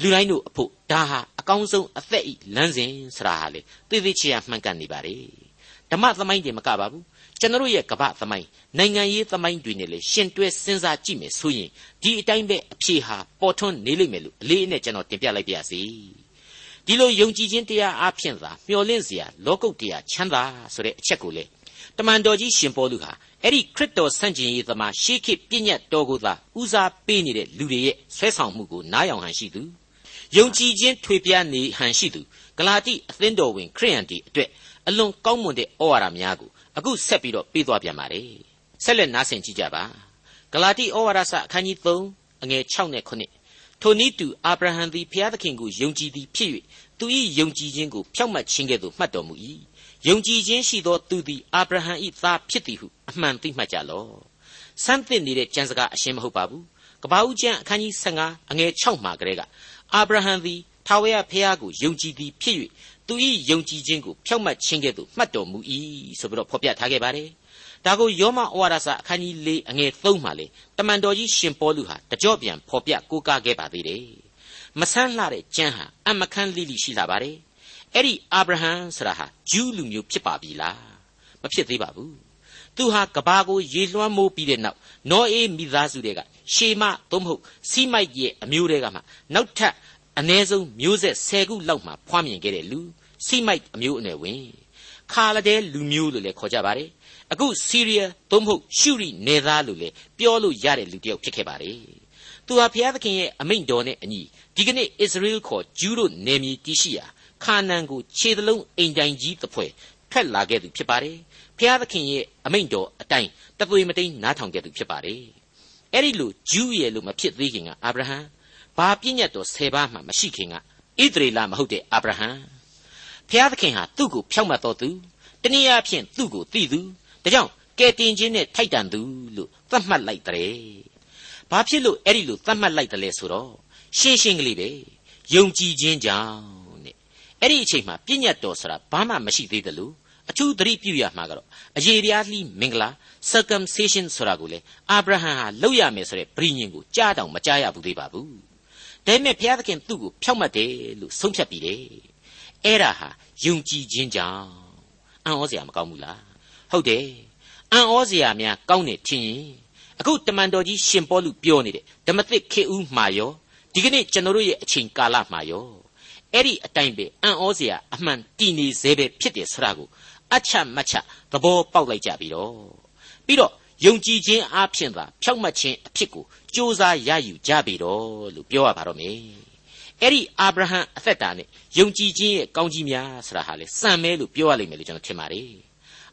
လူတိုင်းတို့အဖို့ဒါဟာအကောင်းဆုံးအသက်ဤလမ်းစဉ်ဆရာဟာလေသိသိချာမှန်ကန်နေပါလေ ဓမ္မသမိုင်းတွေမကပါဘူးကျွန်တော်ရဲ့ကပ္ပသမိုင်းနိုင်ငံရေးသမိုင်းတွေနဲ့လည်းရှင်တွဲစဉ်းစားကြည့်မယ်ဆိုရင်ဒီအတိုင်းပဲအဖြေဟာပေါ်ထွန်းနေလိမ့်မယ်လို့အလေးအနက်ကျွန်တော်တင်ပြလိုက်ပါရစေဒီလိုယုံကြည်ခြင်းတရားအဖြစ်သာမျှော်လင့်စရာလောကုတ်တရားချမ်းသာဆိုတဲ့အချက်ကိုလေတမန်တော်ကြီးရှင်ပေါလုဟာအဲ့ဒီခရစ်တော်ဆန့်ကျင်ရေးသမားရှေးခေတ်ပြည့်ညတ်တော်ကိုသာဦးစားပေးနေတဲ့လူတွေရဲ့ဆွဲဆောင်မှုကိုနားယောင်ဟန်ရှိသူယုံကြည်ခြင်းထွေပြားနေဟန်ရှိသူဂလာတိအသင်းတော်ဝင်ခရိယန်တီအတွက် အလွန်ကောင်းမွန်တဲ့ဩဝါဒများကိုအခုဆက်ပြီးတော့ပေးသွားပြန်ပါတယ်ဆက်လက်နားဆင်ကြည့်ကြပါဂလာတိဩဝါဒစာအခန်းကြီး3အငယ်6နဲ့9ထိုနည်းတူအာဗြဟံသည်ဘုရားသခင်ကိုယုံကြည်သည်ဖြစ်၍သူ၏ယုံကြည်ခြင်းကိုဖြောက်မှတ်ခြင်းကဲ့သို့မှတ်တော်မူ၏ယုံကြည်ခြင်းရှိသောသူသည်အာဗြဟံ၏သားဖြစ်သည်ဟုအမှန်သိမှတ်ကြလော့စမ်းသစ်နေတဲ့ကျမ်းစကားအရှင်းမဟုတ်ပါဘူးကပ္ပဦးကျမ်းအခန်းကြီး15အငယ်6မှာကလေးကအာဗြဟံသည်ထာဝရဘုရားကိုယုံကြည်သည်ဖြစ်၍ သူ၏ယုံကြည်ခြင်းကိုဖြောက်မှတ်ခြင်းကဲ့သို့မှတ်တော်မူ၏ဆိုပြီးတော့ဖော်ပြထားခဲ့ပါတယ်ဒါကိုယောမဩဝါဒစာအခန်းကြီး၄အငယ်3မှာလေတမန်တော်ကြီးရှင်ပေါလုဟာတကြော့ပြန်ဖော်ပြကိုးကားခဲ့ပါသေးတယ်မဆန်းလှတဲ့ကျမ်းဟာအမခန်းလိလိရှိလာပါတယ်အဲ့ဒီအာဗြဟံဆိုတာဟာဂျူးလူမျိုးဖြစ်ပါပြီလားမဖြစ်သေးပါဘူးသူဟာကဘာကိုရေလွှမ်းမိုးပြီးတဲ့နောက်နောအေးမိသားစုတွေကရှေမသို့မဟုတ်စီမိုက်ရဲ့အမျိုးတွေကမှနောက်ထပ် အ ਨੇ ဆုံးမျိုးဆက်10ခုလောက်မှဖွားမြင်ခဲ့တဲ့လူစီမိုက်အမျိုးအနွယ်ဝင်ခါလဒဲလူမျိုးလို့လည်းခေါ်ကြပါတယ်အခုစီးရီးယားသို့မဟုတ်ရှုရီနေသားလို့လည်းပြောလို့ရတဲ့လူတစ်ယောက်ဖြစ်ခဲ့ပါတယ်သူဟာဘုရားသခင်ရဲ့အမိန့်တော်နဲ့အညီဒီကနေ့အစ္စရေလခေါ်ဂျူးတို့နေမြေတည်ရှိရာခါနန်ကိုခြေသလုံးအိမ်တိုင်ကြီးတစ်ဖွဲ့ထွက်လာခဲ့သူဖြစ်ပါတယ်ဘုရားသခင်ရဲ့အမိန့်တော်အတိုင်းတသွေမတိန်နားထောင်ခဲ့သူဖြစ်ပါတယ်အဲ့ဒီလိုဂျူးရဲ့လို့မဖြစ်သေးခင်ကအာဗြဟံ ဘာပြည့်ညတ်တော်၁၀ပါးမှမရှိခင်ကဣသရေလမဟုတ်တဲ့အာဗြဟံဖျားသခင်ဟာသူ့ကိုဖြောက်မှတ်တော်သူတနည်းအားဖြင့်သူ့ကိုသိသူဒါကြောင့်ကဲတင်ခြင်းနဲ့ထိုက်တန်သူလို့သတ်မှတ်လိုက်တဲ့ဘာဖြစ်လို့အဲ့ဒီလိုသတ်မှတ်လိုက်တယ်လဲဆိုတော့ယရှင်းရှင်းကလေးပဲယုံကြည်ခြင်းကြောင့်တဲ့အဲ့ဒီအချိန်မှာပြည့်ညတ်တော်ဆိုတာဘာမှမရှိသေးတယ်လို့အထူးသတိပြုရမှာကတော့အယေတရားလှီးမင်္ဂလာ circumcision ဆိုတာကိုလေအာဗြဟံဟာလုပ်ရမယ်ဆိုတဲ့ဗြိညင်ကိုကြားတောင်မကြားရဘူးသေးပါဘူး ဒါပေမဲ့ဘုရားသခင်သူ့ကိုဖြောက်မှတ်တယ်လို့ဆုံးဖြတ်ပြီးတယ်အဲ့ဒါဟာယုံကြည်ခြင်းကြောင့်အံ့ဩစရာမကောင်းဘူးလားဟုတ်တယ်အံ့ဩစရာများကောင်းနေထင်ရင်အခုတမန်တော်ကြီးရှင်ပေါလုပြောနေတဲ့ဓမ္မသစ်ခေဦးမှာရောဒီကနေ့ကျွန်တော်တို့ရဲ့အချိန်ကာလမှာရောအဲ့ဒီအတိုင်းပဲအံ့ဩစရာအမှန်တည်နေစေပဲဖြစ်တယ်ဆိုတာကိုအချမချသဘောပေါက်လိုက်ကြပြီတော့ပြီးတော့ယုံကြည်ခြင်းအဖြစ်သာဖြောက်မှတ်ခြင်းအဖြစ်ကို စ조사ရယူကြပြီတော့လို့ပြောရပါတော့မယ်အဲ့ဒီအာဗြဟံအသက်တာနဲ့ယုံကြည်ခြင်းရဲ့ကောင်းကြီးများဆိုတာဟာလေစံမဲလို့ပြောရလိမ့်မယ်လို့ကျွန်တော်ထင်ပါတယ်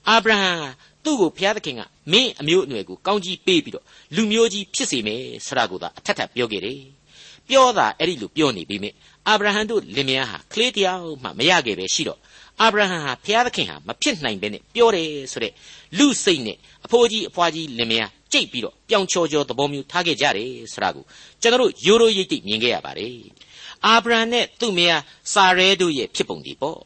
အာဗြဟံသူ့ကိုဘုရားသခင်ကမင်းအမျိုးအနွယ်ကိုကောင်းကြီးပေးပြီးတော့လူမျိုးကြီးဖြစ်စေမယ်ဆိုတာကိုသာအထက်ထပ်ပြောခဲ့တယ်ပြောတာအဲ့ဒီလိုပြောနေပြီမြင့်အာဗြဟံတို့လင်မယားဟာကလေးတယောက်မှမရခဲ့ပဲရှိတော့အာဗြဟံဟာဘုရားသခင်ဟာမဖြစ်နိုင်ပဲနဲ့ပြောတယ်ဆိုတဲ့လူစိတ်နဲ့အဖိုးကြီးအဖွားကြီးလင်မယား ကြိတ်ပြီးတော့ပြောင်ချော်ချော်သဘောမျိုးထားခဲ့ကြတယ်ဆိုတာကိုကျွန်တော်တို့ရိုးရိုးရိပ်တိမြင်ခဲ့ရပါတယ်အာဗြဟံနဲ့သူ့မယားစာရဲတို့ရဲ့ဖြစ်ပုံဒီပေါ့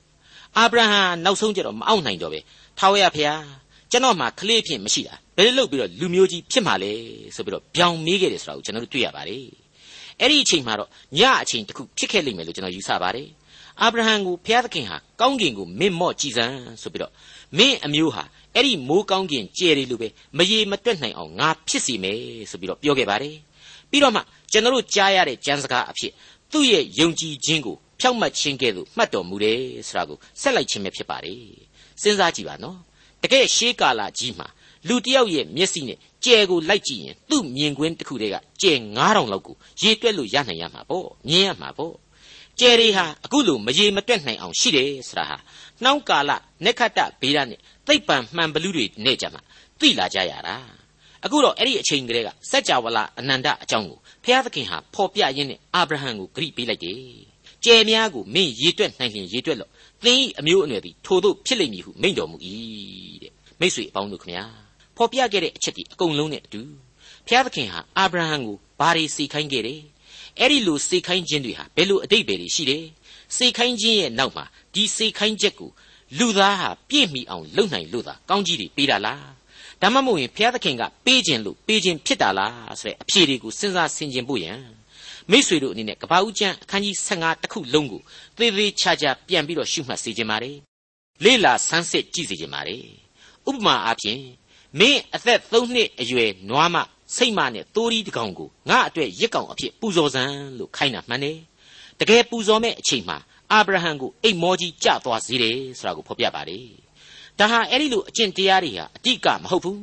အာဗြဟံနောက်ဆုံးကျတော့မအောင်နိုင်တော့ပဲထာဝရဘုရားကျွန်တော်မှကလေးဖြစ်မရှိတာဘယ်လိုလုပ်ပြီးတော့လူမျိုးကြီးဖြစ်မှာလဲဆိုပြီးတော့ဗျောင်မေးခဲ့တယ်ဆိုတာကိုကျွန်တော်တို့တွေ့ရပါတယ်အဲ့ဒီအချိန်မှာတော့ညအချိန်တစ်ခုဖြစ်ခဲ့လိမ့်မယ်လို့ကျွန်တော်ယူဆပါတယ် အာဗြဟံကိုဘုရားသခင်ဟာကောင်းကင်ကိုမင့်မော့ကြည်စံဆိုပြီးတော့မင်းအမျိုးဟာအဲ့ဒီမိုးကောင်းကင်ကျယ်တယ်လို့ပဲမရေမတွက်နိုင်အောင်ငါဖြစ်စီမယ်ဆိုပြီးတော့ပြောခဲ့ပါတယ်ပြီးတော့မှကျွန်တော်တို့ကြားရတဲ့ကျမ်းစကားအဖြစ်သူ့ရဲ့ယုံကြည်ခြင်းကိုဖြောက်မှတ်ခြင်းကဲ့သို့မှတ်တော်မူတယ်ဆိုတာကိုဆက်လိုက်ခြင်းပဲဖြစ်ပါတယ်စဉ်းစားကြည့်ပါနော်တကယ်ရှေးကာလကြီးမှာလူတယောက်ရဲ့မျက်စိနဲ့ကြယ်ကိုလိုက်ကြည့်ရင်သူ့မြင်ကွင်းတစ်ခုတည်းကကြယ်9000လောက်ကိုရေတွက်လို့ရနိုင်ရမှာပေါ့မြင်ရမှာပေါ့ ကြယ်တွေဟာအခုလိုမရေမတွက်နိုင်အောင်ရှိတယ်ဆိုတာဟာနှောင်းကာလနေခတ္တဗေဒနဲ့သိပ္ပံမှန်ဘလူတွေနဲ့ကြမှာသိလာကြရတာအခုတော့အဲ့ဒီအချိန်ကလေးကစัจ java လာအနန္တအကြောင်းကိုဘုရားသခင်ဟာဖော်ပြရင်းနဲ့အာဗြဟံကိုဂရိပေးလိုက်တယ်ကြယ်များကိုမင်းရေတွက်နိုင်ရင်ရေတွက်လို့သင်၏အမျိုးအနွယ်သည်ထို့သို့ဖြစ်လိမ့်မည်ဟုမိန့်တော်မူ၏တဲ့မိတ်ဆွေအပေါင်းတို့ခမညာဖော်ပြခဲ့တဲ့အချက်ဒီအကုန်လုံးနဲ့အတူဘုရားသခင်ဟာအာဗြဟံကိုဘာတွေစီခိုင်းခဲ့တယ် အဲ့ဒီလိုစေခိုင်းခြင်းတွေဟာဘယ်လိုအတိတ်ပဲရှိတယ်စေခိုင်းခြင်းရဲ့နောက်မှာဒီစေခိုင်းချက်ကိုလူသားဟာပြည့်မီအောင်လုပ်နိုင်လို့သာကောင်းကြီးတွေပေးတာလားဒါမှမဟုတ်ရင်ဘုရားသခင်ကပေးခြင်းလို့ပေးခြင်းဖြစ်တာလားဆိုတဲ့အဖြေတွေကိုစဉ်းစားဆင်ခြင်ဖို့ရန်မိษွေတို့အနေနဲ့ကပ္ပဦးကျမ်းအခန်းကြီး15တခုလုံးကိုသေသေးချာချာပြန်ပြီးတော့ရှုမှတ်စေခြင်းပါတယ်လေ့လာဆန်းစစ်ကြည့်စေခြင်းပါတယ်ဥပမာအားဖြင့်မင်းအသက်3နှစ်အရွယ်နွားမ စိတ်မနဲ့တိုးရီတကောင်ကိုငါအတွက်ရစ်ကောင်အဖြစ်ပူဇော်စံလို့ခိုင်းတာမှန်တယ်တကယ်ပူဇော်မဲ့အချိန်မှာအာဗြဟံကိုအိတ်မောကြီးကြသွားစေတယ်ဆိုတာကိုဖော်ပြပါတယ်ဒါဟာအဲ့ဒီလိုအကျင့်တရားတွေဟာအတိကမဟုတ်ဘူး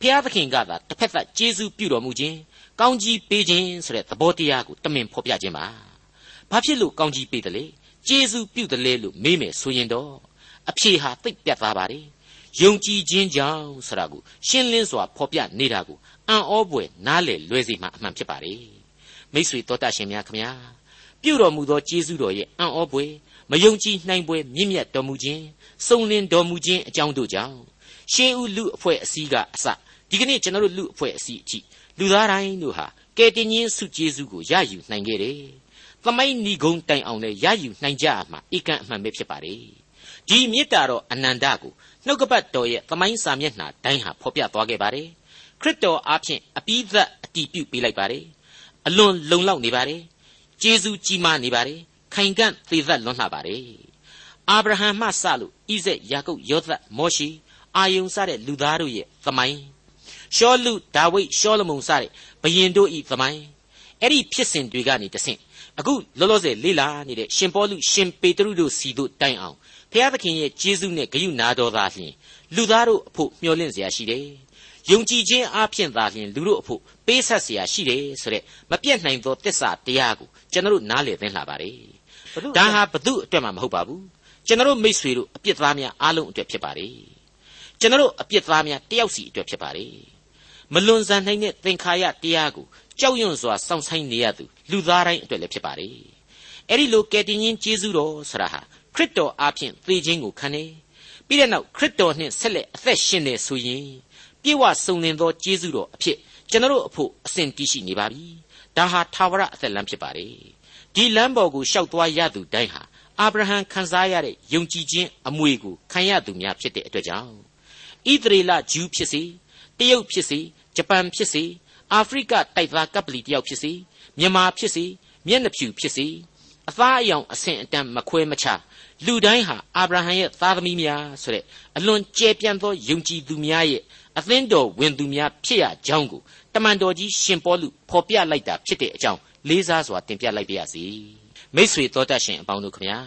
ဖျားသခင်ကသာတစ်ဖက်သက်ကျေးဇူးပြုတော်မူခြင်းကောင်းကြီးပေးခြင်းဆိုတဲ့သဘောတရားကိုတမင်ဖော်ပြခြင်းပါဘာဖြစ်လို့ကောင်းကြီးပေးတယ်လဲကျေးဇူးပြုတယ်လေလို့မေးမယ်ဆိုရင်တော့အဖြေဟာသိပ်ပြတ်သားပါတယ်ယုံကြည်ခြင်းကြောင့်ဆိုတာကိုရှင်းလင်းစွာဖော်ပြနေတာကို အံ့ဩပွေနားလေလွဲစေမှအမှန်ဖြစ်ပါတယ်မိษွေတော်တတ်ရှင်များခမညာပြုတော်မူသောကျေးဇူးတော်ရဲ့အံ့ဩပွေမယုံကြည်နိုင်ပွဲမြင့်မြတ်တော်မူခြင်းစုံလင်တော်မူခြင်းအကြောင်းတို့ကြောင့်ရှေးဦးလူအဖွဲ့အစည်းကအစဒီကနေ့ကျွန်တော်တို့လူအဖွဲ့အစည်းအထိလူသားတိုင်းတို့ဟာကယ်တင်ရှင်စုကျေးဇူးကိုရယူနိုင်ခဲ့တယ်။သမိုင်းဏီကုံတိုင်အောင်လည်းရယူနိုင်ကြမှာဧကန်အမှန်ပဲဖြစ်ပါတယ်။ဒီမေတ္တာတော်အနန္တကိုနှုတ်ကပတ်တော်ရဲ့သမိုင်းစာမျက်နှာတိုင်းဟာဖော်ပြသွားခဲ့ပါတယ်။ ခရစ်တော်အားဖြင့်အပိသက်အတီးပြုတ်ပေးလိုက်ပါတယ်။အလွန်လုံလောက်နေပါတယ်။ကျေးဇူးကြီးမားနေပါတယ်။ခိုင်ကန့်သေသက်လွန်းလှပါတယ်။အာဗြဟံမှစလို့ဣဇက်ယာကုပ်ယောသတ်မောရှိအာယုန်စတဲ့လူသားတို့ရဲ့သမိုင်းရှောလုဒါဝိဒ်ရှောလမုန်စတဲ့ဘယင်တို့ဤသမိုင်းအဲ့ဒီဖြစ်စဉ်တွေကနေတဆင့်အခုလောလောဆယ်လေ့လာနေတဲ့ရှင်ပေါလုရှင်ပေတရုတို့စီတို့တိုင်အောင်ဖျားသခင်ရဲ့ကျေးဇူးနဲ့ဂရုနာတော်သာလျှင်လူသားတို့အဖို့မျှော်လင့်စရာရှိတယ်။ ယုံကြည်ခြင်းအပြင်သာလျှင်လူတို့အဖို့ပေးဆက်စရာရှိတယ်ဆိုတဲ့မပြတ်နိုင်သောတစ္ဆာတရားကိုကျွန်တော်တို့နားလည်သင်လာပါတယ်။ဒါဟာဘု து အတွက်မှမဟုတ်ပါဘူး။ကျွန်တော်တို့မိษွေတို့အပြစ်သားများအားလုံးအတွက်ဖြစ်ပါတယ်။ကျွန်တော်တို့အပြစ်သားများတယောက်စီအတွက်ဖြစ်ပါတယ်။မလွန်ဆန်နိုင်တဲ့သင်္ခါရတရားကိုကြောက်ရွံ့စွာစောင့်ဆိုင်နေရသူလူသားတိုင်းအတွက်လည်းဖြစ်ပါတယ်။အဲ့ဒီလိုကယ်တင်ရှင်ကျေးဇူးတော်ဆရာဟာခရစ်တော်အားဖြင့်သေခြင်းကိုခံတယ်။ပြီးတဲ့နောက်ခရစ်တော်နှင့်ဆက်လက်အသက်ရှင်နေဆိုရင် ပြေဝစုံလင်သောကျေးဇူးတော်အဖြစ်ကျွန်တော်တို့အဖို့အစဉ်တည်ရှိနေပါပြီ။တဒါဟာထာဝရအသက်လမ်းဖြစ်ပါတယ်ဒီလမ်းပေါ်ကိုရှောက်သွားရသူတိုင်းဟာအာဗြဟံခံစားရတဲ့ယုံကြည်ခြင်းအမွေကိုခံရသူများဖြစ်တဲ့အတွက်ကြောင့်ဣသရေလဂျူးဖြစ်စေတရုတ်ဖြစ်စေဂျပန်ဖြစ်စေအာဖရိကတိုက်သားကပလီတယောက်ဖြစ်စေမြန်မာဖြစ်စေမျက်နှာဖြူဖြစ်စေအသားအယောင်အဆင့်အတန်းမခွဲမခြား လူတိုင်းဟာအာဗြဟံရဲ့သားသမီးများဆိုတဲ့အလွန်ကျယ်ပြန့်သောယုံကြည်သူများရဲ့အသင်းတော်ဝင်သူများဖြစ်ရကြောင်းကိုတမန်တော်ကြီးရှင်ပေါလုဖော်ပြလိုက်တာဖြစ်တဲ့အကြောင်းလေးစားစွာတင်ပြလိုက်ပါရစေမိษွေတော်တတ်ရှင်အပေါင်းတို့ခမညာ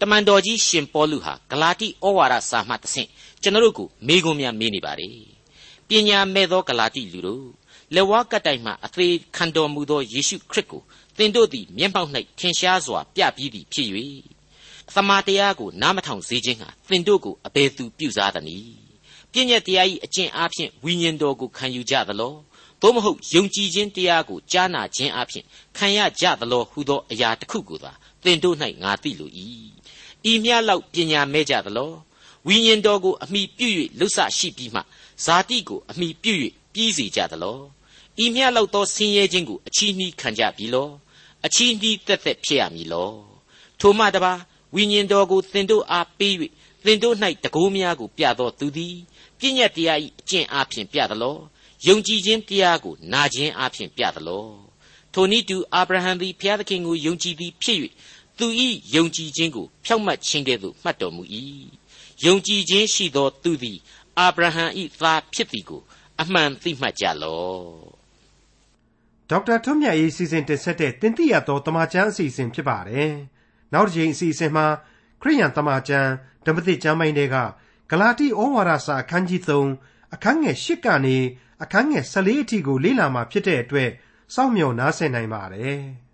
တမန်တော်ကြီးရှင်ပေါလုဟာဂလာတိဩဝါဒစာမှတဆင့်ကျွန်တော်တို့ကိုမေးခွန်းများမေးနေပါတယ်ပညာမဲ့သောဂလာတိလူတို့လက်ဝါးကတိုင်မှအသေးခံတော်မူသောယေရှုခရစ်ကိုသင်တို့သည်မျက်မှောက်၌ထင်ရှားစွာပြပြီးသည်ဖြစ်၍ သမာတရားကိုနားမထောင်စေခြင်းဟာသင်တို့ကိုအဘယ်သူပြုစားသနည်းပြည့်ညက်တရား၏အကျင့်အားဖြင့်ဝိညာဉ်တော်ကိုခံယူကြသလောသို့မဟုတ်ယုံကြည်ခြင်းတရားကိုကြားနာခြင်းအားဖြင့်ခံရကြသလောဟုသောအရာတစ်ခုကိုသာသင်တို့၌ငါသိလို၏ဤမြလောက်ပညာမဲ့ကြသလောဝိညာဉ်တော်ကိုအမိပြု၍လွတ်ဆရှိပြီးမှဇာတိကိုအမိပြု၍ပြီးစီကြသလောဤမြလောက်သောဆင်းရဲခြင်းကိုအချီးနှီးခံကြပြီလောအချီးနှီးသက်သက်ဖြစ်ရမည်လောထိုမှတပါ ဝိညာဉ်တော်ကိုသင်တို့အားပေး၍သင်တို့၌တကိုးများကိုပြသောသူသည်ပြည့်ညတ်တရား၏အကျင့်အားဖြင့်ပြသလောယုံကြည်ခြင်းတရားကိုနာခြင်းအားဖြင့်ပြသလောထိုနည်းတူအာဗြဟံသည်ဘုရားသခင်ကိုယုံကြည်သည်ဖြစ်၍သူ၏ယုံကြည်ခြင်းကိုဖြောက်မှတ်ခြင်းကဲ့သို့မှတ်တော်မူ၏ယုံကြည်ခြင်းရှိသောသူသည်အာဗြဟံ၏သားဖြစ်သည်ကိုအမှန်သိမှတ်ကြလော့ဒေါက်တာထွန်းမြတ်ရေးစီစဉ်တင်ဆက်တဲ့တင်ပြရသောတမချန်းအစီအစဉ်ဖြစ်ပါတယ် နောက်တစ်ချိန်အစီအစဉ်မှာခရိယန်တမချန်းဓမ္မသစ်ကျမ်းပိုင်းတွေကဂလာတိဩဝါဒစာအခန်းကြီး3အခန်းငယ်8ကနေအခန်းငယ်14အထိကိုလေ့လာမှာဖြစ်တဲ့အတွက်စောင့်မျှော်နားဆင်နိုင်ပါတယ်။